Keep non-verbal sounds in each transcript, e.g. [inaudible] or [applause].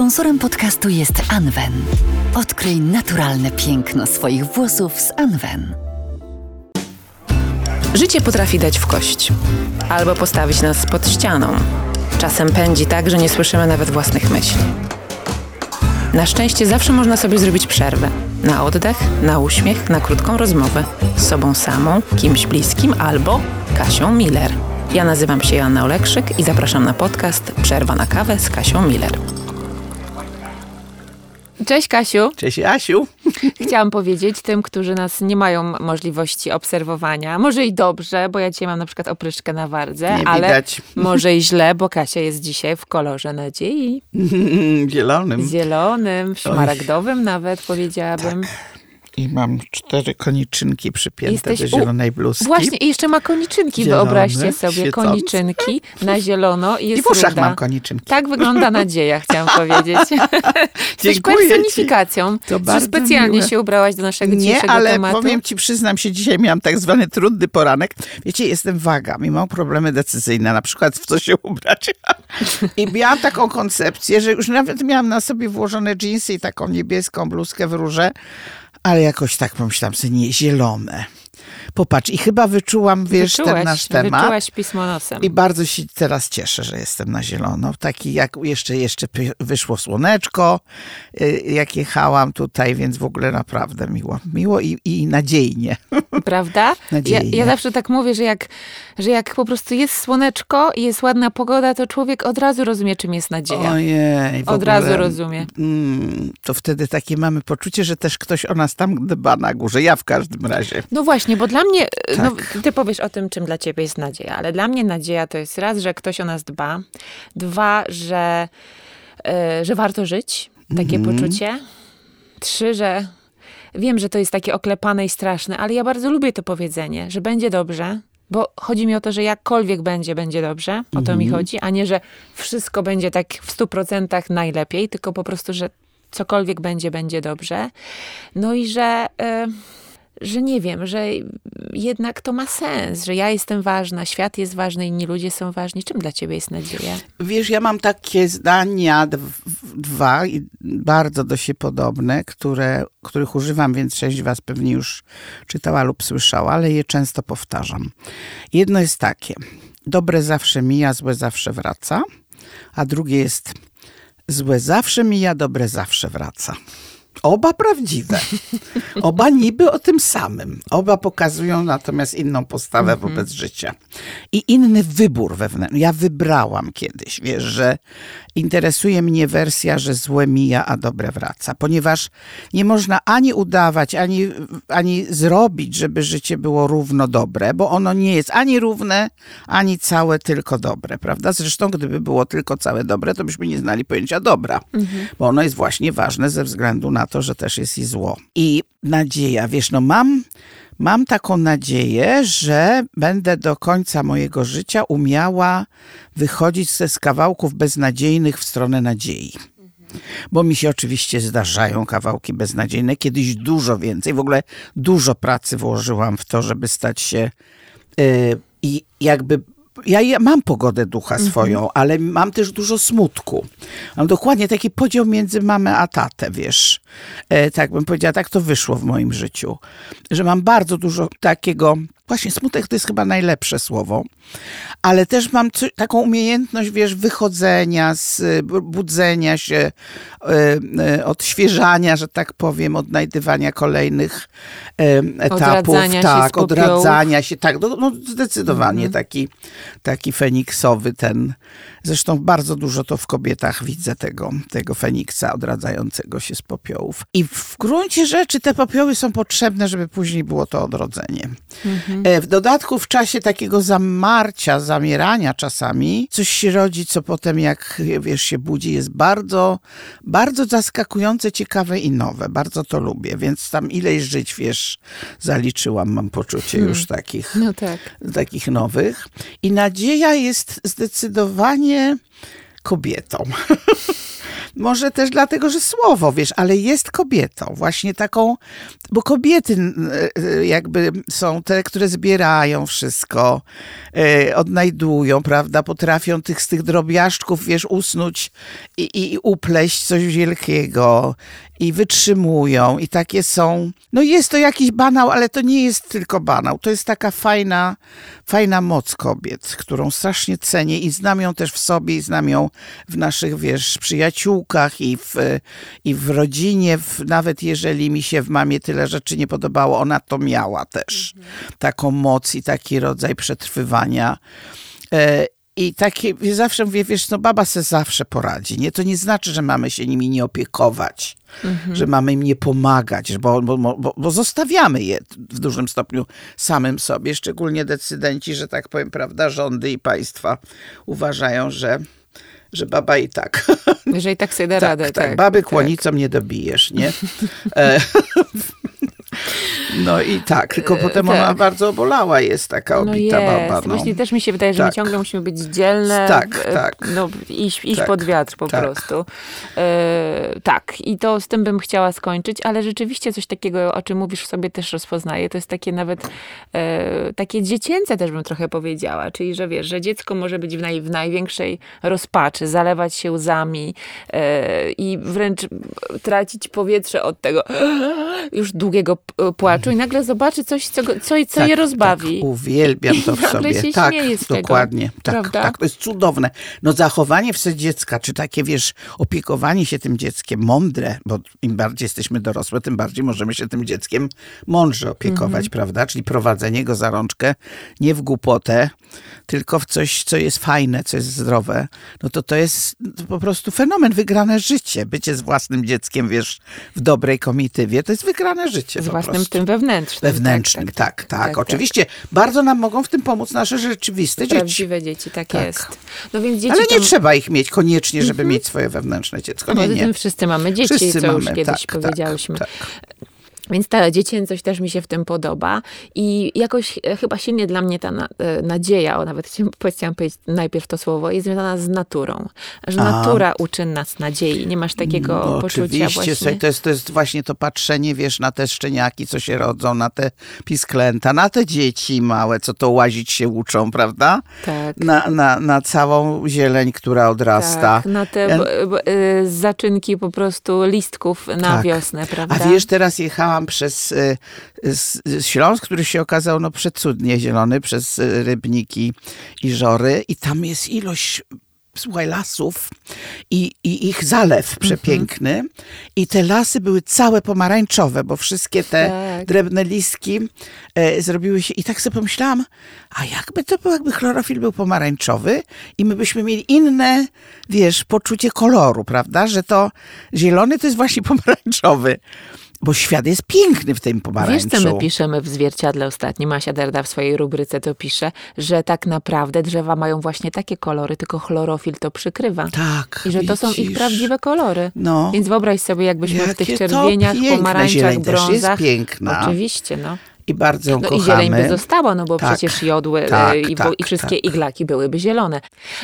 Sponsorem podcastu jest Anwen. Odkryj naturalne piękno swoich włosów z Anwen. Życie potrafi dać w kość albo postawić nas pod ścianą. Czasem pędzi tak, że nie słyszymy nawet własnych myśli. Na szczęście zawsze można sobie zrobić przerwę. Na oddech, na uśmiech, na krótką rozmowę z sobą samą, kimś bliskim albo Kasią Miller. Ja nazywam się Joanna Olekszyk i zapraszam na podcast Przerwa na kawę z Kasią Miller. Cześć Kasiu. Cześć Asiu. [laughs] Chciałam powiedzieć tym, którzy nas nie mają możliwości obserwowania, może i dobrze, bo ja dzisiaj mam na przykład opryszkę na wardze, Nie ale widać. może i źle, bo [laughs] Kasia jest dzisiaj w kolorze nadziei. [laughs] Zielonym. Zielonym, szmaragdowym nawet powiedziałabym. I mam cztery koniczynki przypięte Jesteś do zielonej bluzki. Właśnie, i jeszcze ma koniczynki, Zielone, wyobraźcie sobie, koniczynki na zielono i jest I w uszach ruda. mam koniczynki. Tak wygląda nadzieja, chciałam [laughs] powiedzieć. [laughs] Jesteś ci. personifikacją. To bardzo specjalnie miłe. się ubrałaś do naszego Nie, dzisiejszego ale tematu? powiem ci, przyznam się, dzisiaj miałam tak zwany trudny poranek. Wiecie, jestem waga i mam problemy decyzyjne, na przykład w co się [laughs] ubrać. I miałam taką koncepcję, że już nawet miałam na sobie włożone dżinsy i taką niebieską bluzkę w róże, ale jakoś tak pomyślałam sobie, nie, zielone. Popatrz, i chyba wyczułam, wiesz, ten nasz temat. Wyczułaś pismo nosem. I bardzo się teraz cieszę, że jestem na zielono. Taki jak jeszcze, jeszcze wyszło słoneczko, y, jak jechałam tutaj, więc w ogóle naprawdę miło. Miło i, i nadziejnie. [laughs] Prawda? Ja, Nadziejnie. ja zawsze tak mówię, że jak, że jak po prostu jest słoneczko i jest ładna pogoda, to człowiek od razu rozumie, czym jest nadzieja. Ojej, od ogóle, razu rozumie. Mm, to wtedy takie mamy poczucie, że też ktoś o nas tam dba na górze. Ja w każdym razie. No właśnie, bo dla mnie, no, Tak. ty powiesz o tym, czym dla ciebie jest nadzieja, ale dla mnie nadzieja to jest raz, że ktoś o nas dba, dwa, że, e, że warto żyć, takie Mhm. poczucie, trzy, że wiem, że to jest takie oklepane i straszne, ale ja bardzo lubię to powiedzenie, że będzie dobrze, bo chodzi mi o to, że jakkolwiek będzie, będzie dobrze, o to mi Mhm. chodzi, a nie, że wszystko będzie tak w stu procentach najlepiej, tylko po prostu, że cokolwiek będzie, będzie dobrze. No i że... e, że nie wiem, że jednak to ma sens, że ja jestem ważna, świat jest ważny, inni ludzie są ważni. Czym dla ciebie jest nadzieja? Wiesz, ja mam takie zdania, dw- dwa, i bardzo do siebie podobne, które, których używam, więc część was pewnie już czytała lub słyszała, ale je często powtarzam. Jedno jest takie, dobre zawsze mija, złe zawsze wraca, a drugie jest złe zawsze mija, dobre zawsze wraca. Oba prawdziwe. Oba niby o tym samym. Oba pokazują natomiast inną postawę wobec życia. I inny wybór wewnętrzny. Ja wybrałam kiedyś, wiesz, że interesuje mnie wersja, że złe mija, a dobre wraca. Ponieważ nie można ani udawać, ani, ani zrobić, żeby życie było równo dobre, bo ono nie jest ani równe, ani całe tylko dobre, prawda? Zresztą gdyby było tylko całe dobre, to byśmy nie znali pojęcia dobra, bo ono jest właśnie ważne ze względu na to, że też jest i zło. I nadzieja, wiesz, no mam, mam taką nadzieję, że będę do końca mojego życia umiała wychodzić ze z kawałków beznadziejnych w stronę nadziei. Bo mi się oczywiście zdarzają kawałki beznadziejne, kiedyś dużo więcej. W ogóle dużo pracy włożyłam w to, żeby stać się y, i jakby. Ja, mam pogodę ducha swoją, ale mam też dużo smutku. Mam dokładnie taki podział między mamę a tatę, wiesz. E, tak bym powiedziała, tak to wyszło w moim życiu. Że mam bardzo dużo takiego, właśnie smutek to jest chyba najlepsze słowo, ale też mam co, taką umiejętność, wiesz, wychodzenia, z, y, bu- budzenia się, y, y, odświeżania, że tak powiem, odnajdywania kolejnych etapów. Odradzania się tak, popiołów. odradzania się, tak, no, no zdecydowanie taki, taki feniksowy ten. Zresztą bardzo dużo to w kobietach widzę tego, tego feniksa odradzającego się z popiołów. I w gruncie rzeczy te popioły są potrzebne, żeby później było to odrodzenie. E, W dodatku w czasie takiego zamarcia, zamierania czasami, coś się rodzi, co potem jak wiesz, się budzi, jest bardzo, bardzo zaskakujące, ciekawe i nowe. Bardzo to lubię, więc tam ileś żyć, wiesz, zaliczyłam, mam poczucie już takich No tak. takich nowych. I nadzieja jest zdecydowanie kobietą. [laughs] Może też dlatego, że słowo, wiesz, ale jest kobietą, właśnie taką, bo kobiety n- e, jakby są te, które zbierają wszystko, e, odnajdują, prawda, potrafią tych z tych drobiażdżków, wiesz, usnąć i, i, i upleść coś wielkiego i wytrzymują i takie są. No jest to jakiś banał, ale to nie jest tylko banał. To jest taka fajna, fajna moc kobiet, którą strasznie cenię i znam ją też w sobie i znam ją w naszych, wiesz, przyjaciółkach i w, i w rodzinie. W, nawet jeżeli mi się w mamie tyle rzeczy nie podobało, ona to miała też. Taką moc i taki rodzaj przetrwywania. E, i takie, zawsze mówię, wiesz, no baba se zawsze poradzi. Nie? To nie znaczy, że mamy się nimi nie opiekować, że mamy im nie pomagać, bo, bo, bo, bo zostawiamy je w dużym stopniu samym sobie. Szczególnie decydenci, że tak powiem, prawda, rządy i państwa uważają, że, że baba i tak. Jeżeli tak sobie da tak, radę. tak, baby kłonicą nie dobijesz, nie? [laughs] E, No i tak, tylko potem ona tak. bardzo obolała jest taka No obita jest. baba. No. Właśnie też mi się wydaje, że my Tak. ciągle musimy być dzielne. Tak, e, tak. No, iść, iść Tak, pod wiatr po tak. prostu. E, tak, i to z tym bym chciała skończyć, ale rzeczywiście coś takiego, o czym mówisz, w sobie też rozpoznaję. To jest takie nawet e, takie dziecięce też bym trochę powiedziała. Czyli, że wiesz, że dziecko może być w, naj, w największej rozpaczy, zalewać się łzami e, i wręcz tracić powietrze od tego [gasps] już długiego p- płaczu i nagle zobaczy coś, co, co, co je rozbawi. Tak, uwielbiam to w sobie. się tak, z tego, dokładnie. Tak, prawda? tak, to jest cudowne. No zachowanie w sobie dziecka, czy takie, wiesz, opiekowanie się tym dzieckiem mądre, bo im bardziej jesteśmy dorosłe, tym bardziej możemy się tym dzieckiem mądrze opiekować, Mhm. prawda? Czyli prowadzenie go za rączkę nie w głupotę, tylko w coś, co jest fajne, co jest zdrowe. No to to jest po prostu fenomen, wygrane życie. Bycie z własnym dzieckiem, wiesz, w dobrej komitywie, to jest wygrane życie Z własnym prostu. tym wewnętrznym. Wewnętrznym, tak, tak, Oczywiście bardzo nam mogą w tym pomóc nasze rzeczywiste dzieci. Prawdziwe dzieci, tak, Tak. jest. No więc dzieci Ale nie to... trzeba ich mieć koniecznie, żeby mieć swoje wewnętrzne dziecko. Nie, Poza nie. tym wszyscy mamy dzieci, Wszyscy co już mamy, kiedyś tak, powiedziałyśmy. Więc ta dziecięcość też mi się w tym podoba i jakoś e, chyba silnie dla mnie ta na, e, nadzieja, o nawet chciałam, powiedzieć najpierw to słowo, jest związana z naturą. Że A. natura uczy nas nadziei. Nie masz takiego No, poczucia oczywiście, właśnie. słuchaj, to jest, to jest właśnie to patrzenie, wiesz, na te szczeniaki, co się rodzą, na te pisklęta, na te dzieci małe, co to łazić się uczą, prawda? Tak. Na, na, na całą zieleń, która odrasta. Tak, na te b, b, y, zaczynki po prostu listków na Tak. wiosnę, prawda? A wiesz, teraz jechałam przez y, Śląsk, który się okazał no, przecudnie zielony, przez y, Rybniki i Żory i tam jest ilość słuchaj, lasów i, i ich zalew przepiękny. I te lasy były całe pomarańczowe, bo wszystkie te Tak. drewne listki e, zrobiły się. I tak sobie pomyślałam, a jakby to było, jakby chlorofil był pomarańczowy i my byśmy mieli inne, wiesz, poczucie koloru, prawda? Że to zielony to jest właśnie [laughs] pomarańczowy. Bo świat jest piękny w tym Wiesz, pomarańczu. co my piszemy w zwierciadle ostatnio? Masia Derda w swojej rubryce to pisze, że tak naprawdę drzewa mają właśnie takie kolory, tylko chlorofil to przykrywa. Tak. I że to są ich widzisz. prawdziwe kolory. No. Więc wyobraź sobie, jakbyśmy w tych Jakie czerwieniach, pomarańczach, też jest brązach. piękna. Oczywiście, no. I bardzo ją No kochamy. i zieleń by została, no bo Tak, przecież jodły tak, e, i, tak, i wszystkie tak. iglaki byłyby zielone.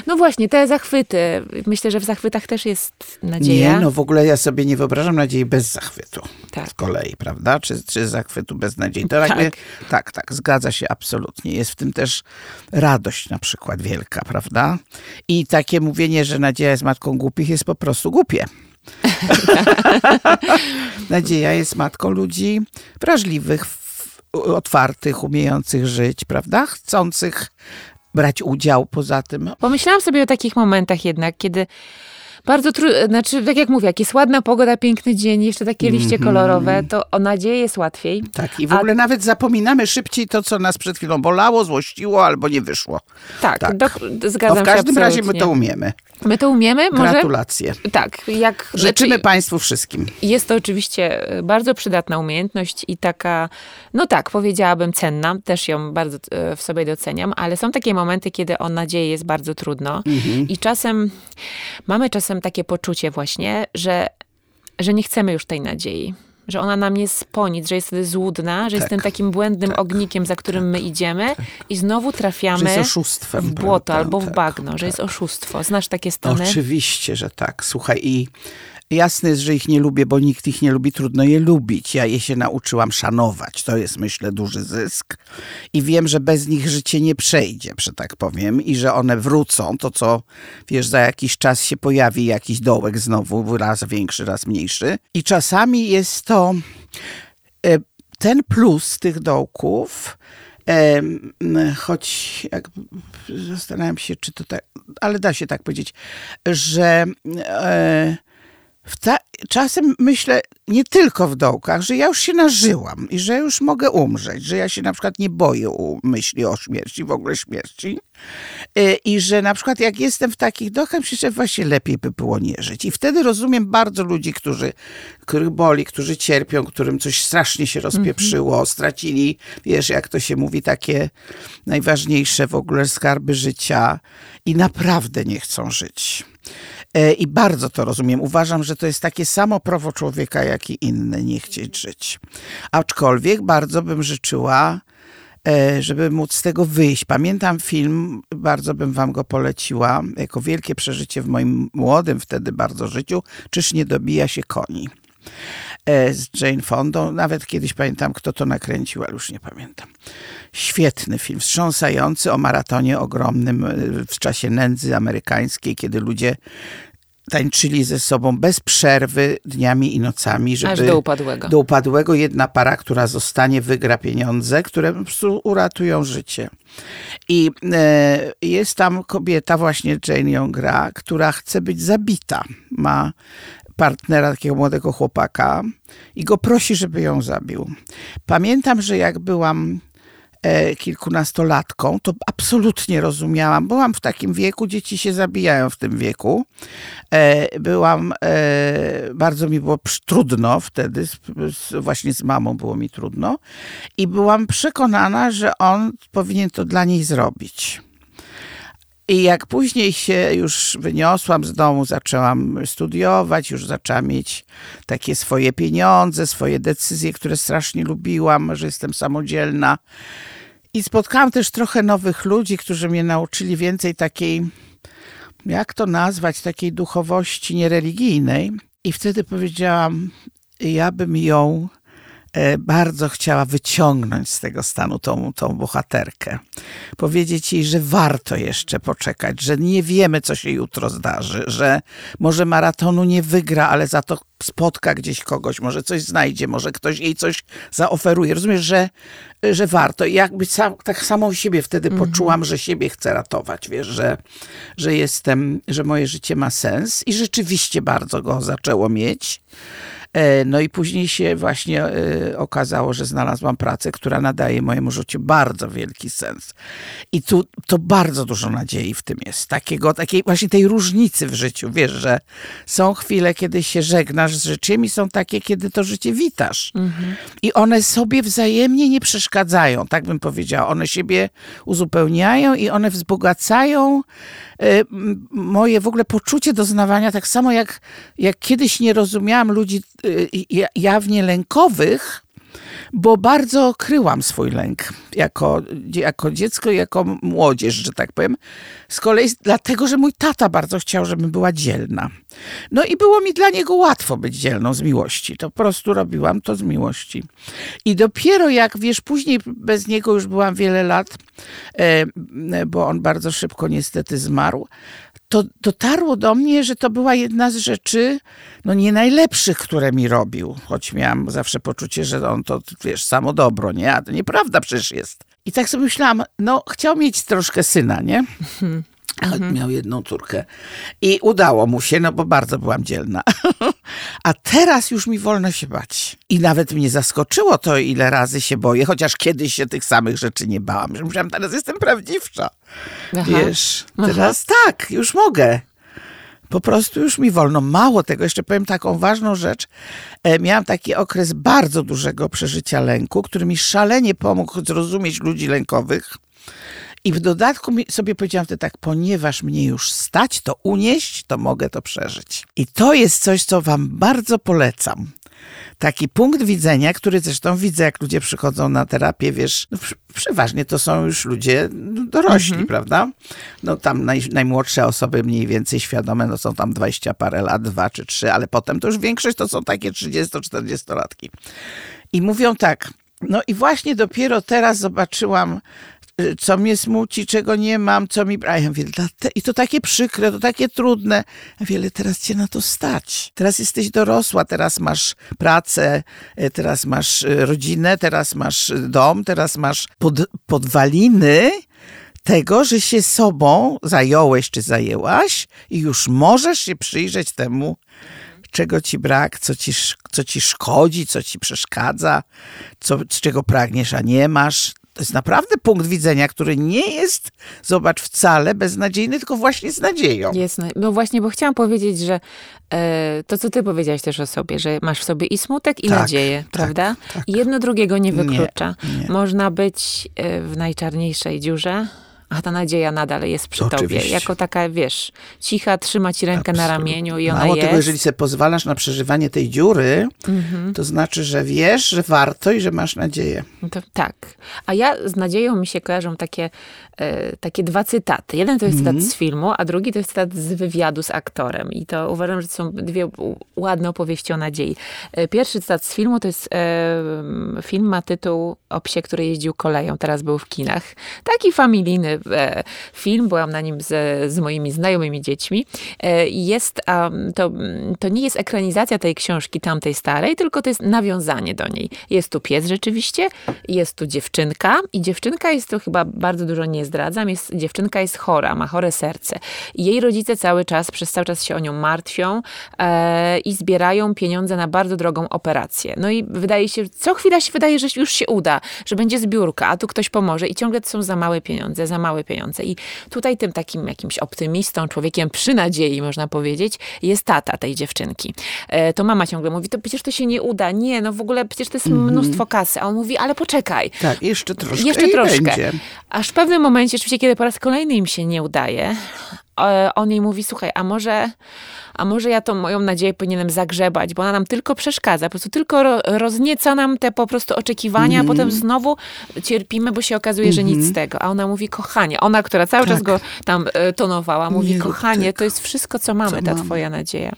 No właśnie, te zachwyty. Myślę, że w zachwytach też jest nadzieja. Nie, no w ogóle ja sobie nie wyobrażam nadziei bez zachwytu. Tak. Z kolei, prawda? Czy, czy zachwytu bez nadziei. To Tak. tak, tak, zgadza się absolutnie. Jest w tym też radość na przykład wielka, prawda? I takie mówienie, że nadzieja jest matką głupich jest po prostu głupie. [laughs] [laughs] nadzieja jest matką ludzi wrażliwych, otwartych, umiejących żyć, prawda? Chcących brać udział poza tym. Pomyślałam sobie o takich momentach jednak, kiedy bardzo trudno, znaczy tak jak mówię, jak jest ładna pogoda, piękny dzień, jeszcze takie liście kolorowe, to o nadzieję jest łatwiej. Tak, i w A- ogóle nawet zapominamy szybciej to, co nas przed chwilą bolało, złościło albo nie wyszło. Tak, Tak. Do, zgadzam w każdym się razie my to umiemy. My to umiemy, może... Gratulacje. Tak, jak... Życzymy znaczy, Państwu wszystkim. Jest to oczywiście e, bardzo przydatna umiejętność i taka, no tak, powiedziałabym cenna, też ją bardzo e, w sobie doceniam, ale są takie momenty, kiedy o nadzieję jest bardzo trudno Mhm. i czasem, mamy czasem takie poczucie właśnie, że, że nie chcemy już tej nadziei. Że ona nam nie spo nic, że jest wtedy złudna, że jest tym takim błędnym ognikiem, za którym my idziemy i znowu trafiamy jest oszustwem. w błoto prawda? albo w Tak, bagno, że jest oszustwo. Znasz takie stany? Oczywiście, że tak. Słuchaj, i jasne jest, że ich nie lubię, bo nikt ich nie lubi, trudno je lubić. Ja je się nauczyłam szanować. To jest, myślę, duży zysk. I wiem, że bez nich życie nie przejdzie, że tak powiem, i że one wrócą. To, co, wiesz, za jakiś czas się pojawi jakiś dołek znowu, raz większy, raz mniejszy. I czasami jest to e, ten plus tych dołków, choć jak, zastanawiam się, czy to tak, ale da się tak powiedzieć, że e, czasem myślę nie tylko w dołkach, że ja już się nażyłam i że już mogę umrzeć, że ja się na przykład nie boję myśli o śmierci, w ogóle śmierci. E, I że na przykład jak jestem w takich dołkach, myślę, że właśnie lepiej by było nie żyć. I wtedy rozumiem bardzo ludzi, którzy, których boli, którzy cierpią, którym coś strasznie się rozpieprzyło, stracili, wiesz, jak to się mówi, takie najważniejsze w ogóle skarby życia i naprawdę nie chcą żyć. E, I bardzo to rozumiem. Uważam, że to jest takie samo prawo człowieka, jak i inne, nie chcieć żyć. Aczkolwiek bardzo bym życzyła, e, żeby móc z tego wyjść. Pamiętam film, bardzo bym wam go poleciła, jako wielkie przeżycie w moim młodym wtedy bardzo życiu, czyż nie dobija się koni z Jane Fondą. Nawet kiedyś pamiętam, kto to nakręcił, ale już nie pamiętam. Świetny film, wstrząsający o maratonie ogromnym e, w czasie nędzy amerykańskiej, kiedy ludzie tańczyli ze sobą bez przerwy dniami i nocami, żeby Aż do upadłego. do upadłego jedna para, która zostanie, wygra pieniądze, które po prostu uratują życie. I e, jest tam kobieta, właśnie Jane ją gra, która chce być zabita. Ma partnera, takiego młodego chłopaka i go prosi, żeby ją zabił. Pamiętam, że jak byłam e, kilkunastolatką, to absolutnie rozumiałam. Byłam w takim wieku, dzieci się zabijają w tym wieku. E, byłam, e, bardzo mi było trudno wtedy, właśnie z mamą było mi trudno. I byłam przekonana, że on powinien to dla niej zrobić. I jak później się już wyniosłam z domu, zaczęłam studiować, już zaczęłam mieć takie swoje pieniądze, swoje decyzje, które strasznie lubiłam, że jestem samodzielna. I spotkałam też trochę nowych ludzi, którzy mnie nauczyli więcej takiej, jak to nazwać, takiej duchowości niereligijnej. I wtedy powiedziałam, ja bym ją bardzo chciała wyciągnąć z tego stanu tą, tą bohaterkę. Powiedzieć jej, że warto jeszcze poczekać, że nie wiemy, co się jutro zdarzy, że może maratonu nie wygra, ale za to spotka gdzieś kogoś, może coś znajdzie, może ktoś jej coś zaoferuje. Rozumiesz, że, że warto. I jakby sam, tak samą siebie wtedy poczułam, że siebie chcę ratować, wiesz, że, że jestem, że moje życie ma sens i rzeczywiście bardzo go zaczęło mieć. E, No i później się właśnie e, okazało, że znalazłam pracę, która nadaje mojemu życiu bardzo wielki sens. I tu to bardzo dużo nadziei w tym jest. Takiego, takiej właśnie tej różnicy w życiu. Wiesz, że są chwile, kiedy się żegnasz z życiem i są takie, kiedy to życie witasz. I one sobie wzajemnie nie przeszkadzają, tak bym powiedziała. One siebie uzupełniają i one wzbogacają moje w ogóle poczucie doznawania, tak samo jak, jak kiedyś nie rozumiałam ludzi ja- jawnie lękowych, bo bardzo kryłam swój lęk jako, jako dziecko i jako młodzież, że tak powiem. Z kolei dlatego, że mój tata bardzo chciał, żebym była dzielna. No i było mi dla niego łatwo być dzielną z miłości. To po prostu robiłam to z miłości. I dopiero jak, wiesz, później bez niego już byłam wiele lat, e, bo on bardzo szybko niestety zmarł, to dotarło do mnie, że to była jedna z rzeczy, no nie najlepszych, które mi robił. Choć miałam zawsze poczucie, że on to, wiesz, samo dobro, nie? A to nieprawda przecież jest. I tak sobie myślałam, no chciał mieć troszkę syna, nie? Ale miał jedną córkę. I udało mu się, no bo bardzo byłam dzielna. [laughs] A teraz już mi wolno się bać. I nawet mnie zaskoczyło to, ile razy się boję, chociaż kiedyś się tych samych rzeczy nie bałam. Że myślałam, teraz jestem prawdziwsza. Aha. Wiesz, teraz tak, już mogę. Po prostu już mi wolno. Mało tego, jeszcze powiem taką ważną rzecz. E, miałam taki okres bardzo dużego przeżycia lęku, który mi szalenie pomógł zrozumieć ludzi lękowych. I w dodatku sobie powiedziałam wtedy tak, ponieważ mnie już stać to unieść, to mogę to przeżyć. I to jest coś, co wam bardzo polecam. taki punkt widzenia, który zresztą widzę, jak ludzie przychodzą na terapię, wiesz, no, przeważnie to są już ludzie dorośli, mhm. prawda? No tam naj, najmłodsze osoby mniej więcej świadome, no są tam 20 parę lat, dwa czy trzy, ale potem to już większość to są takie 30-40-latki. I mówią tak, no i właśnie dopiero teraz zobaczyłam co mnie smuci, czego nie mam, co mi... A ja mówię, i to takie przykre, to takie trudne. Ja wiele teraz cię na to stać. Teraz jesteś dorosła, teraz masz pracę, y, teraz masz y, rodzinę, teraz masz dom, teraz masz pod, podwaliny tego, że się sobą zająłeś czy zajęłaś i już możesz się przyjrzeć temu, czego ci brak, co ci, co ci szkodzi, co ci przeszkadza, co, z czego pragniesz, a nie masz to jest naprawdę punkt widzenia, który nie jest, zobacz, wcale beznadziejny, tylko właśnie z nadzieją. Jest, no właśnie, bo chciałam powiedzieć, że e, to, co ty powiedziałaś też o sobie, że masz w sobie i smutek, i tak, nadzieję, tak, prawda? Tak. I jedno drugiego nie wyklucza. Nie, nie. Można być e, w najczarniejszej dziurze, a ta nadzieja nadal jest przy Oczywiście. tobie. Jako taka, wiesz, cicha, trzyma ci rękę Absolutnie. na ramieniu i ona Mało jest. tego, jeżeli sobie pozwalasz na przeżywanie tej dziury, mhm. to znaczy, że wiesz, że warto i że masz nadzieję. To, tak. A ja z nadzieją mi się kojarzą takie, e, takie dwa cytaty. Jeden to jest cytat mhm. z filmu, a drugi to jest cytat z wywiadu z aktorem. I to uważam, że to są dwie ładne opowieści o nadziei. E, pierwszy cytat z filmu to jest e, film ma tytuł o psie, który jeździł koleją. Teraz był w kinach. Taki familijny film, byłam na nim z, z moimi znajomymi dziećmi. E, jest, to, to nie jest ekranizacja tej książki tamtej starej, tylko to jest nawiązanie do niej. Jest tu pies rzeczywiście, jest tu dziewczynka i dziewczynka jest to chyba bardzo dużo nie zdradzam, jest, dziewczynka jest chora, ma chore serce. Jej rodzice cały czas, przez cały czas się o nią martwią e, i zbierają pieniądze na bardzo drogą operację. No i wydaje się, co chwila się wydaje, że już się uda, że będzie zbiórka, a tu ktoś pomoże i ciągle to są za małe pieniądze, za małe pieniądze. I tutaj tym takim jakimś optymistą, człowiekiem przy nadziei, można powiedzieć, jest tata tej dziewczynki. E, to mama ciągle mówi, to przecież to się nie uda, nie, no w ogóle przecież to jest -hmm. mnóstwo kasy. A on mówi, ale poczekaj. Tak, jeszcze troszkę Jeszcze troszkę. Będzie. Aż w pewnym momencie, oczywiście, kiedy po raz kolejny im się nie udaje, on jej mówi, słuchaj, a może a może ja tą moją nadzieję powinienem zagrzebać, bo ona nam tylko przeszkadza, po prostu tylko roznieca nam te po prostu oczekiwania, mm. a potem znowu cierpimy, bo się okazuje, że mm -hmm. nic z mhm. tego. A ona mówi, kochanie, ona, która cały tak. czas go tam e, tonowała, mówi, Nie kochanie, to jest wszystko, co mamy, co ta mamy. twoja nadzieja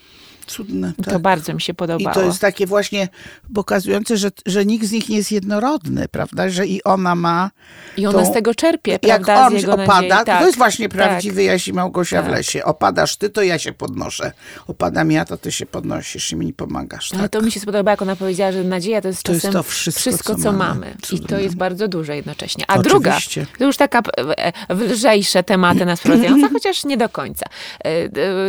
cudne. Tak. To bardzo mi się podobało. I to jest takie właśnie pokazujące, że, że nikt z nich nie jest jednorodny, prawda? Że i ona ma. I ona tą, z tego czerpie, jak prawda? on opada, tak. to jest właśnie prawdziwy tak. Jaś i Małgosia tak. w lesie. Opadasz ty, to ja się podnoszę. Opadam ja, to ty się podnosisz i mi pomagasz. Ale tak. to mi się spodobało, jak ona powiedziała, że nadzieja to jest to czasem jest to wszystko, wszystko, co, co mamy. I to jest bardzo duże jednocześnie. A Oczywiście. druga, to już taka e, lżejsze tematy nas wprowadzająca, chociaż nie do końca. E,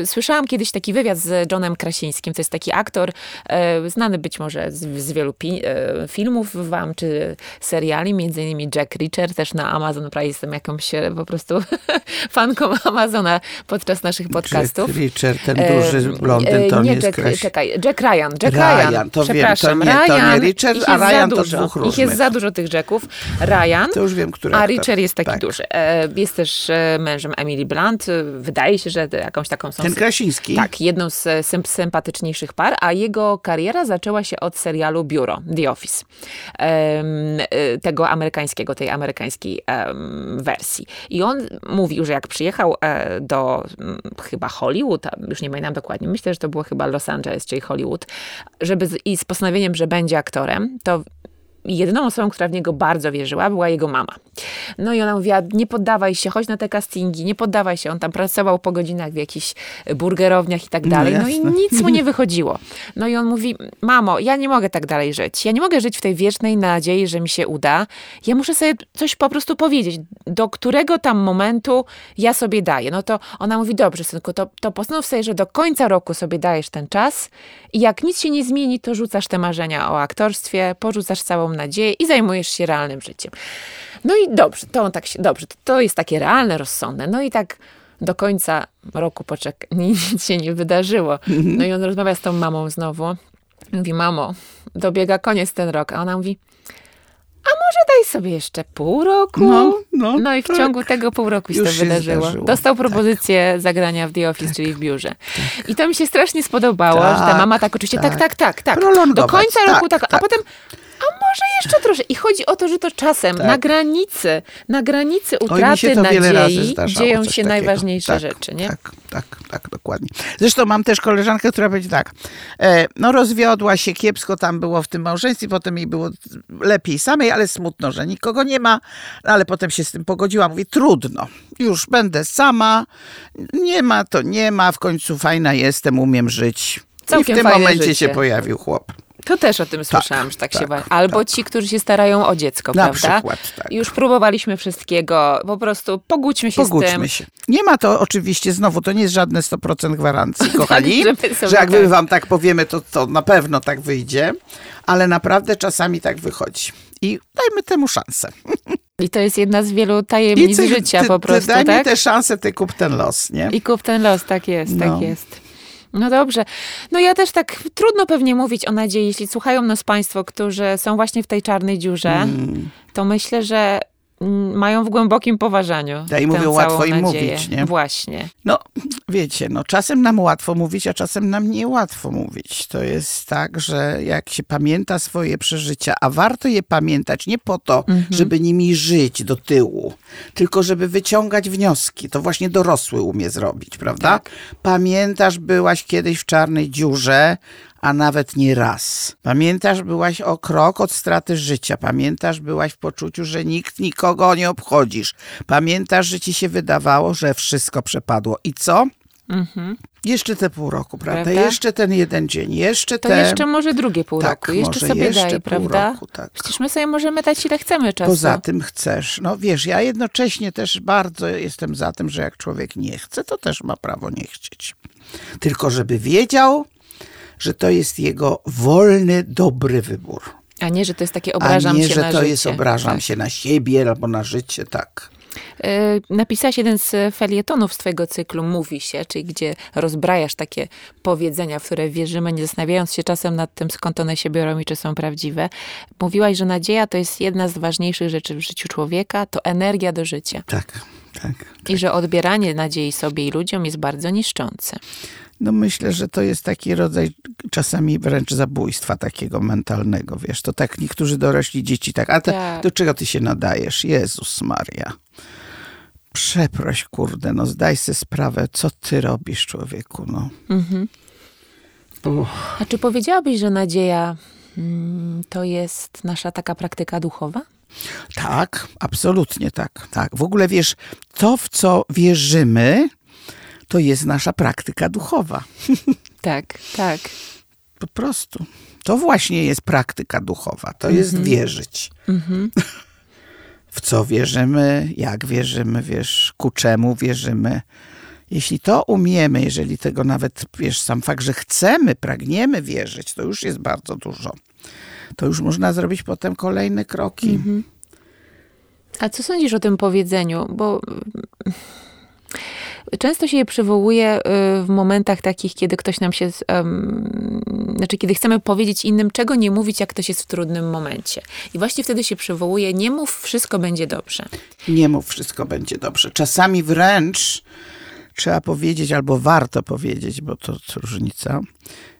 e, słyszałam kiedyś taki wywiad z Johnem Krasińskim, to jest taki aktor, e, znany być może z, z wielu e, filmów wam, czy seriali, między innymi Jack Reacher, też na Amazon Prime jestem jakąś e, po prostu [laughs] fanką Amazona podczas naszych podcastów. Jack Reacher, ten duży blondyn, to nie, nie Jack, jest czekaj, Jack Ryan, Jack Ryan, Ryan to przepraszam, wiem, to nie, to nie Richard, a Ryan to dwóch różnych. Ich jest za dużo tych Jacków. Ryan, to już wiem, który a Richard jest taki tak. duży. Jest też mężem Emily Blunt. Wydaje się, że jakąś taką są... Ten Krasiński. Tak, jedną z sympatyczniejszych najważniejszych par, a jego kariera zaczęła się od serialu Biuro, The Office. Y, tego amerykańskiego, tej amerykańskiej wersji. I on mówił, że jak przyjechał e, do mm, chyba Hollywood, już nie pamiętam dokładnie, myślę, że to było chyba Los Angeles, czyli Hollywood, żeby z, i z postanowieniem, że będzie aktorem, to jedyną osobą, która w niego bardzo wierzyła, była jego mama. No i ona mówiła, nie poddawaj się, chodź na te castingi, nie poddawaj się. On tam pracował po godzinach w jakichś burgerowniach i tak no dalej. No, no i nic mu nie [laughs] wychodziło. No i on mówi, mamo, ja nie mogę tak dalej żyć. Ja nie mogę żyć w tej wiecznej nadziei, że mi się uda. Ja muszę sobie coś po prostu powiedzieć, do którego tam momentu ja sobie daję. No to ona mówi, dobrze synku, to, to postanów sobie, że do końca roku sobie dajesz ten czas i jak nic się nie zmieni, to rzucasz te marzenia o aktorstwie, porzucasz całą nadzieję i zajmujesz się realnym życiem. No i dobrze, to tak się, dobrze, to jest takie realne, rozsądne. No i tak do końca roku poczek, [laughs] nic się nie wydarzyło. Mhm. No i on rozmawia z tą mamą znowu. Mówi, mamo, dobiega koniec ten rok. A ona mówi, a może daj sobie jeszcze pół roku? No, no, No i w tak. ciągu tego pół roku się Już to się wydarzyło. zdarzyło. Dostał propozycję zagrania w The Office, czyli w biurze. I to mi się strasznie spodobało, że ta Tak, mama tak oczywiście, tak, tak. tak, tak, tak. Do końca tak, roku tak, a tak. potem może jeszcze troszkę. I chodzi o to, że to czasem Tak. na granicy, na granicy utraty nadziei dzieją się takiego. najważniejsze tak, rzeczy, nie? Tak, tak, tak, dokładnie. Zresztą mam też koleżankę, która będzie tak, e, no rozwiodła się, kiepsko tam było w tym małżeństwie, potem jej było lepiej samej, ale smutno, że nikogo nie ma, ale potem się z tym pogodziła, mówi trudno, już będę sama, nie ma to nie ma, w końcu fajna jestem, umiem żyć. Całkiem I w tym momencie życie. się pojawił chłop. To też o tym słyszałam, że tak, się tak, Albo ci, którzy się starają o dziecko, Na prawda? przykład, tak. Już próbowaliśmy wszystkiego, po prostu pogódźmy się z tym. Pogódźmy się. Nie ma to oczywiście, znowu, to nie jest żadne 100% gwarancji, [laughs] kochani, sobie że jak tak. my wam tak powiemy, to, to na pewno tak wyjdzie, ale naprawdę czasami tak wychodzi. I dajmy temu szansę. I to jest jedna z wielu tajemnic ty- życia ty, po ty prostu, daj tak? mi tę szansę, ty kup ten los, nie? I kup ten los, tak jest, No. tak jest. No dobrze. No ja też tak, trudno pewnie mówić o nadziei, jeśli słuchają nas Państwo, którzy są właśnie w tej czarnej dziurze, Mm. to myślę, że mają w głębokim poważaniu Ja i mówią, łatwo im nadzieję. mówić, nie? Właśnie. No, wiecie, no czasem nam łatwo mówić, a czasem nam niełatwo mówić. To jest tak, że jak się pamięta swoje przeżycia, a warto je pamiętać nie po to, żeby nimi żyć do tyłu, tylko żeby wyciągać wnioski. To właśnie dorosły umie zrobić, prawda? Pamiętasz, byłaś kiedyś w czarnej dziurze, a nawet nie raz. Pamiętasz, byłaś o krok od straty życia. Pamiętasz, byłaś w poczuciu, że nikt nikogo nie obchodzisz. Pamiętasz, że ci się wydawało, że wszystko przepadło. I co? Jeszcze te pół roku, prawda? Prawda? Jeszcze ten jeden dzień, jeszcze To te... jeszcze może drugie pół Tak, roku. Jeszcze sobie jeszcze daj, prawda? roku, tak. Przecież my sobie możemy dać ile chcemy czasu. Poza tym chcesz. No wiesz, ja jednocześnie też bardzo jestem za tym, że jak człowiek nie chce, to też ma prawo nie chcieć. Tylko żeby wiedział, że to jest jego wolny, dobry wybór. A nie, że to jest takie A obrażam nie, się że na to życie. jest obrażam Tak. się na siebie albo na życie, tak. E, Napisałaś jeden z felietonów z twojego cyklu Mówi się, czyli gdzie rozbrajasz takie powiedzenia, w które wierzymy, nie zastanawiając się czasem nad tym, skąd one się biorą i czy są prawdziwe. Mówiłaś, że nadzieja to jest jedna z ważniejszych rzeczy w życiu człowieka, to energia do życia. Tak, tak. I że odbieranie nadziei sobie i ludziom jest bardzo niszczące. No myślę, że to jest taki rodzaj czasami wręcz zabójstwa takiego mentalnego, wiesz. To tak niektórzy dorośli dzieci tak, a te, Tak. do czego ty się nadajesz? Jezus Maria. Przeproś, kurde, no zdaj sobie sprawę, co ty robisz, człowieku, no. Uff. A czy powiedziałabyś, że nadzieja mm, to jest nasza taka praktyka duchowa? Tak, absolutnie tak, tak. W ogóle wiesz, to w co wierzymy, to jest nasza praktyka duchowa. [laughs] Tak, tak. Po prostu. To właśnie jest praktyka duchowa. To jest wierzyć. [laughs] W co wierzymy, jak wierzymy, wiesz, ku czemu wierzymy. Jeśli to umiemy, jeżeli tego nawet, wiesz, sam fakt, że chcemy, pragniemy wierzyć, to już jest bardzo dużo. To już można zrobić potem kolejne kroki. A co sądzisz o tym powiedzeniu? Bo często się je przywołuje y, w momentach takich, kiedy ktoś nam się, znaczy kiedy chcemy powiedzieć innym, czego nie mówić, jak ktoś jest w trudnym momencie. I właśnie wtedy się przywołuje, nie mów, wszystko będzie dobrze. Nie mów, wszystko będzie dobrze. Czasami wręcz trzeba powiedzieć, albo warto powiedzieć, bo to różnica.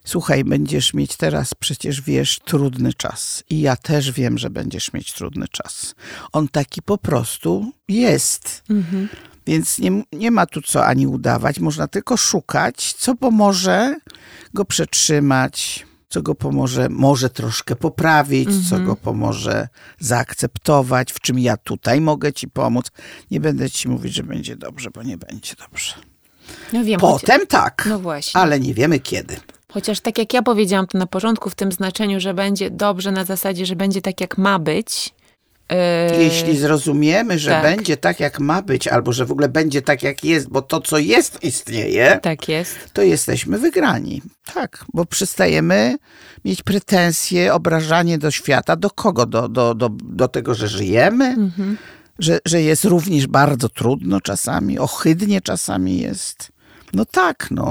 Słuchaj, będziesz mieć teraz, przecież wiesz, trudny czas. I ja też wiem, że będziesz mieć trudny czas. On taki po prostu jest. Więc nie, nie ma tu co ani udawać. Można tylko szukać, co pomoże go przetrzymać, co go pomoże może troszkę poprawić, co go pomoże zaakceptować, w czym ja tutaj mogę ci pomóc. Nie będę ci mówić, że będzie dobrze, bo nie będzie dobrze. No wiem, choć, Potem tak, no właśnie. ale nie wiemy kiedy. Chociaż tak jak ja powiedziałam to na początku, w tym znaczeniu, że będzie dobrze na zasadzie, że będzie tak, jak ma być. Y, Jeśli zrozumiemy, że tak. będzie tak, jak ma być, albo że w ogóle będzie tak, jak jest, bo to, co jest, istnieje, Tak jest. to jesteśmy wygrani. Tak, bo przestajemy mieć pretensje, obrażanie do świata. Do kogo? Do, do, do, do tego, że żyjemy? Że, że jest również bardzo trudno czasami, ohydnie czasami jest. No tak, no.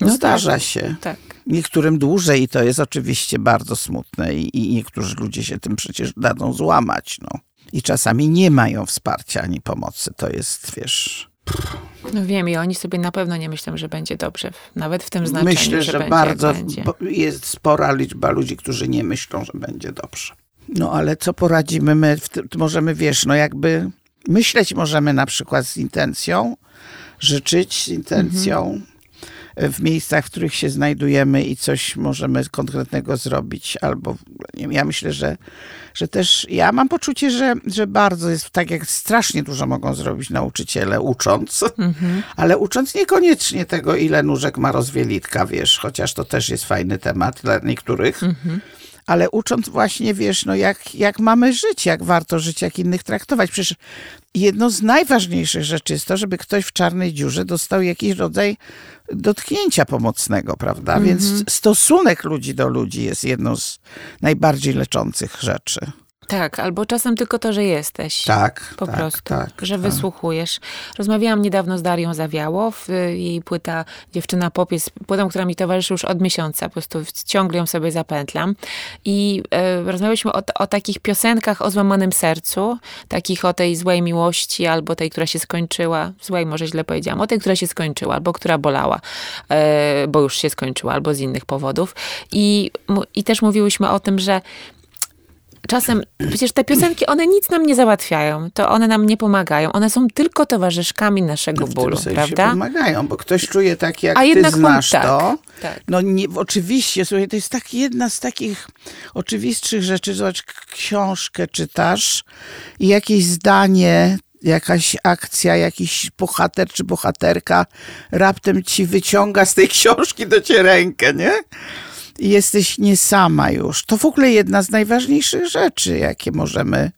No, No zdarza tak. się. Tak. Niektórym dłużej i to jest oczywiście bardzo smutne i, niektórzy ludzie się tym przecież dadzą złamać. No. I czasami nie mają wsparcia ani pomocy. To jest, wiesz... No wiem i oni sobie na pewno nie myślą, że będzie dobrze. Nawet w tym znaczeniu, Myślę, że, będzie, bardzo będzie. bo jest spora liczba ludzi, którzy nie myślą, że będzie dobrze. No ale co poradzimy? My tym, możemy, wiesz, no jakby myśleć możemy na przykład z intencją, życzyć z intencją w miejscach, w których się znajdujemy i coś możemy konkretnego zrobić. Albo wiem, ja myślę, że, że też ja mam poczucie, że, że bardzo jest tak, jak strasznie dużo mogą zrobić nauczyciele ucząc, ale ucząc niekoniecznie tego, ile nóżek ma rozwielitka, wiesz, chociaż to też jest fajny temat dla niektórych ale ucząc właśnie, wiesz, no jak, jak mamy żyć, jak warto żyć, jak innych traktować. Przecież jedno z najważniejszych rzeczy jest to, żeby ktoś w czarnej dziurze dostał jakiś rodzaj dotknięcia pomocnego, prawda? Więc stosunek ludzi do ludzi jest jedną z najbardziej leczących rzeczy. Tak, albo czasem tylko to, że jesteś. Tak, Po tak, prostu, tak, że tak. wysłuchujesz. Rozmawiałam niedawno z Darią Zawiałow, y, jej płyta Dziewczyna Pop jest płytą, która mi towarzyszy już od miesiąca, po prostu ciągle ją sobie zapętlam. I e, rozmawialiśmy o, o takich piosenkach o złamanym sercu, takich o tej złej miłości, albo tej, która się skończyła, złej może źle powiedziałam, o tej, która się skończyła, albo która bolała, e, bo już się skończyła, albo z innych powodów. I, I też mówiłyśmy o tym, że czasem, przecież te piosenki, one nic nam nie załatwiają, to one nam nie pomagają, one są tylko towarzyszkami naszego tym bólu, prawda? pomagają, bo ktoś czuje tak, jak A ty jednak znasz tak, to. tak. No nie, oczywiście, słuchaj, to jest tak jedna z takich oczywistszych rzeczy. Zobacz, książkę czytasz i jakieś zdanie, jakaś akcja, jakiś bohater czy bohaterka raptem ci wyciąga z tej [laughs] książki do ciebie rękę, nie? I jesteś nie sama już. To w ogóle jedna z najważniejszych rzeczy, jakie możemy.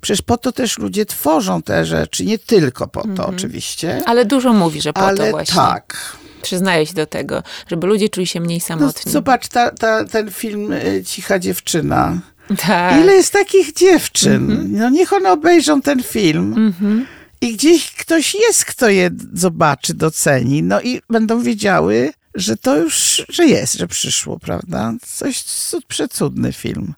Przecież po to też ludzie tworzą te rzeczy, nie tylko po to oczywiście. Ale dużo mówi, że po to Ale właśnie. tak. Przyznaję się do tego, żeby ludzie czuli się mniej No, samotni. zobacz ta, ta, ten film y, Cicha dziewczyna. tak. Ile jest takich dziewczyn? No niech one obejrzą ten film. I gdzieś ktoś jest, kto je zobaczy, doceni. No i będą wiedziały, że to już, że jest, że przyszło, prawda? Coś cud, przecudny film.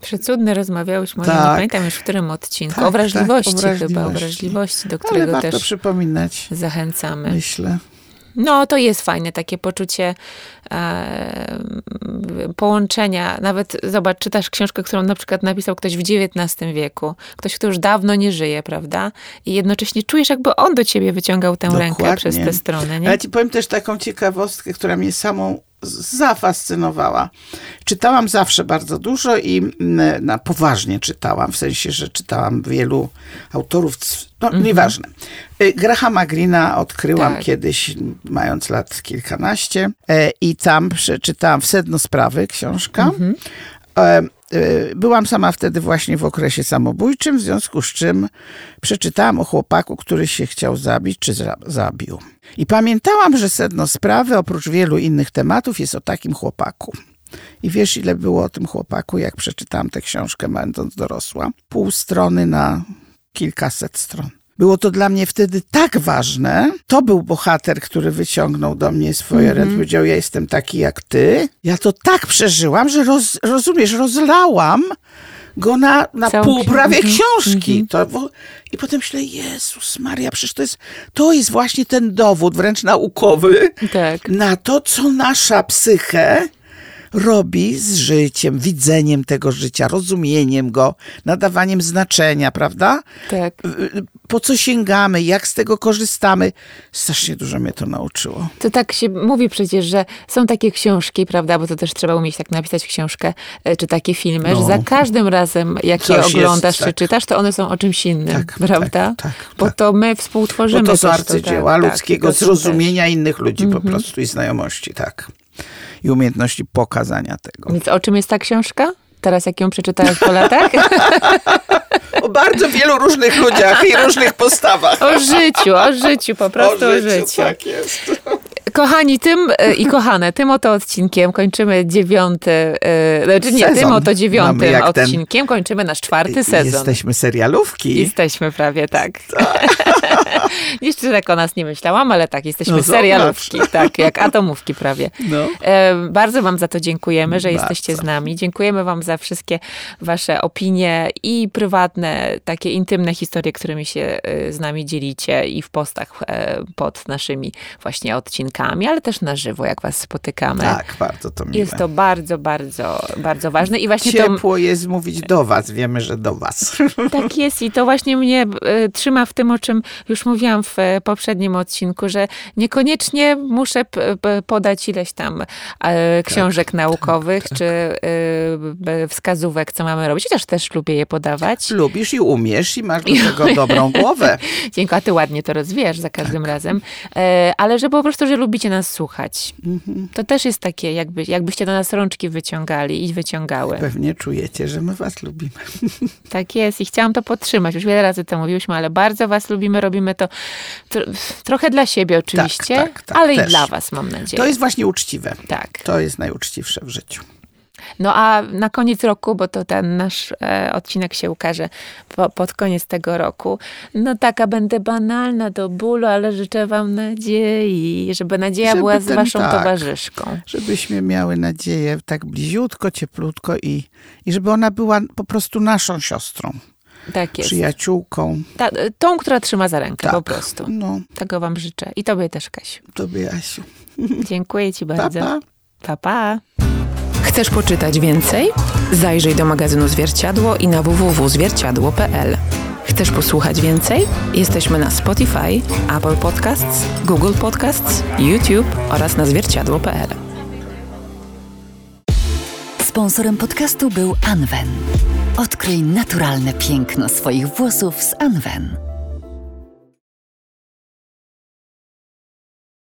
Przecudne rozmawiałyśmy, Tak. nie pamiętam już w którym odcinku. Tak, o wrażliwości tak, o chyba, o wrażliwości. wrażliwości, do Ale którego warto też przypominać, zachęcamy. myślę. No, to jest fajne takie poczucie e, połączenia. Nawet zobacz, czytasz książkę, którą na przykład napisał ktoś w XIX wieku. Ktoś, kto już dawno nie żyje, prawda? I jednocześnie czujesz, jakby on do ciebie wyciągał tę rękę Dokładnie. przez tę stronę, nie? Ale ci powiem też taką ciekawostkę, która mnie samą zafascynowała. Czytałam zawsze bardzo dużo i mm, na poważnie czytałam, w sensie, że czytałam wielu autorów, no nieważne. Y, Grahama Greena odkryłam Tak. kiedyś, mając lat kilkanaście e, i tam przeczytałam w sedno sprawy książka. E, Byłam sama wtedy właśnie w okresie samobójczym, w związku z czym przeczytałam o chłopaku, który się chciał zabić, czy za- zabił. I pamiętałam, że sedno sprawy, oprócz wielu innych tematów, jest o takim chłopaku. I wiesz, ile było o tym chłopaku, jak przeczytałam tę książkę, będąc dorosła? Pół strony na kilkaset stron. Było to dla mnie wtedy tak ważne. To był bohater, który wyciągnął do mnie swoje ręce. Powiedział, ja jestem taki jak ty. Ja to tak przeżyłam, że roz, rozumiesz, rozlałam go na, na Całą pół prawie Mhm, książki. To, wo- I potem myślę, Jezus Maria, przecież to jest, to jest właśnie ten dowód, wręcz naukowy, Tak. na to, co nasza psyche robi z życiem, widzeniem tego życia, rozumieniem go, nadawaniem znaczenia, prawda? Tak. Po co sięgamy, jak z tego korzystamy. Strasznie dużo mnie to nauczyło. To tak się mówi przecież, że są takie książki, prawda, bo to też trzeba umieć tak napisać książkę, e, czy takie filmy, że No. za każdym razem, jak je Coś jest, oglądasz, czy tak. czytasz, to one są o czymś innym, Tak, prawda? tak, tak, Bo tak. to my współtworzymy Bo to są arcydzieła tak, tak, ludzkiego to zrozumienia innych ludzi po prostu i znajomości, tak. I umiejętności pokazania tego. Więc o czym jest ta książka? Teraz jak ją przeczytałeś po latach? [laughs] O bardzo wielu różnych ludziach i różnych postawach. o życiu, o życiu, po prostu o życiu. Tak jest. Kochani, tym e, i kochane, tym oto odcinkiem kończymy dziewiąty, e, znaczy nie, Sezon. tym oto dziewiątym ten- odcinkiem kończymy nasz czwarty sezon. Jesteśmy serialówki. Jesteśmy prawie tak. [laughs] Jeszcze tak o nas nie myślałam, ale tak, jesteśmy No serialówki, tak, jak atomówki prawie. No. E, bardzo Wam za to dziękujemy, że Bardzo. jesteście z nami. Dziękujemy Wam za wszystkie Wasze opinie i prywatne, takie intymne historie, którymi się e, z nami dzielicie i w postach e, pod naszymi właśnie odcinkami, ale też na żywo, jak Was spotykamy. Tak, bardzo to miłe. Jest to bardzo, bardzo, bardzo ważne i właśnie to Ciepło jest mówić do was, wiemy, że do was. tak jest i to właśnie mnie e, trzyma w tym, o czym już mówiłam w e, poprzednim odcinku, że niekoniecznie muszę podać ileś tam e, książek naukowych czy e, wskazówek, co mamy robić. Chociaż też lubię je podawać. Lubisz i umiesz i masz do tego dobrą głowę. [laughs] Dziękuję, a ty ładnie to rozwijasz za każdym razem. E, ale że po prostu, że lubicie nas słuchać. To też jest takie, jakby, jakbyście do nas rączki wyciągali i wyciągały. Pewnie czujecie, że my was lubimy. [laughs] Tak jest i chciałam to podtrzymać. Już wiele razy to mówiłyśmy, ale bardzo was lubimy, robimy to tr- trochę dla siebie oczywiście, tak, tak, ale też. i dla was mam nadzieję. To jest właśnie uczciwe. Tak. To jest najuczciwsze w życiu. No a na koniec roku, bo to ten nasz e, odcinek się ukaże po, pod koniec tego roku, no taka będę banalna do bólu, ale życzę wam nadziei, żeby nadzieja Żeby była z ten- waszą tak. towarzyszką. Żebyśmy miały nadzieję tak bliziutko, cieplutko i, i żeby ona była po prostu naszą siostrą, Tak jest. przyjaciółką. Ta, tą, która trzyma za rękę Tak. po prostu. No, Tego wam życzę. I tobie też, Kasiu. tobie Jasiu. [laughs] Dziękuję ci Pa, bardzo. pa. pa. pa. Chcesz poczytać więcej? Zajrzyj do magazynu Zwierciadło i na www.zwierciadło.pl. Chcesz posłuchać więcej? Jesteśmy na Spotify, Apple Podcasts, Google Podcasts, YouTube oraz na zwierciadło.pl. Sponsorem podcastu był Anwen. Odkryj naturalne piękno swoich włosów z Anwen.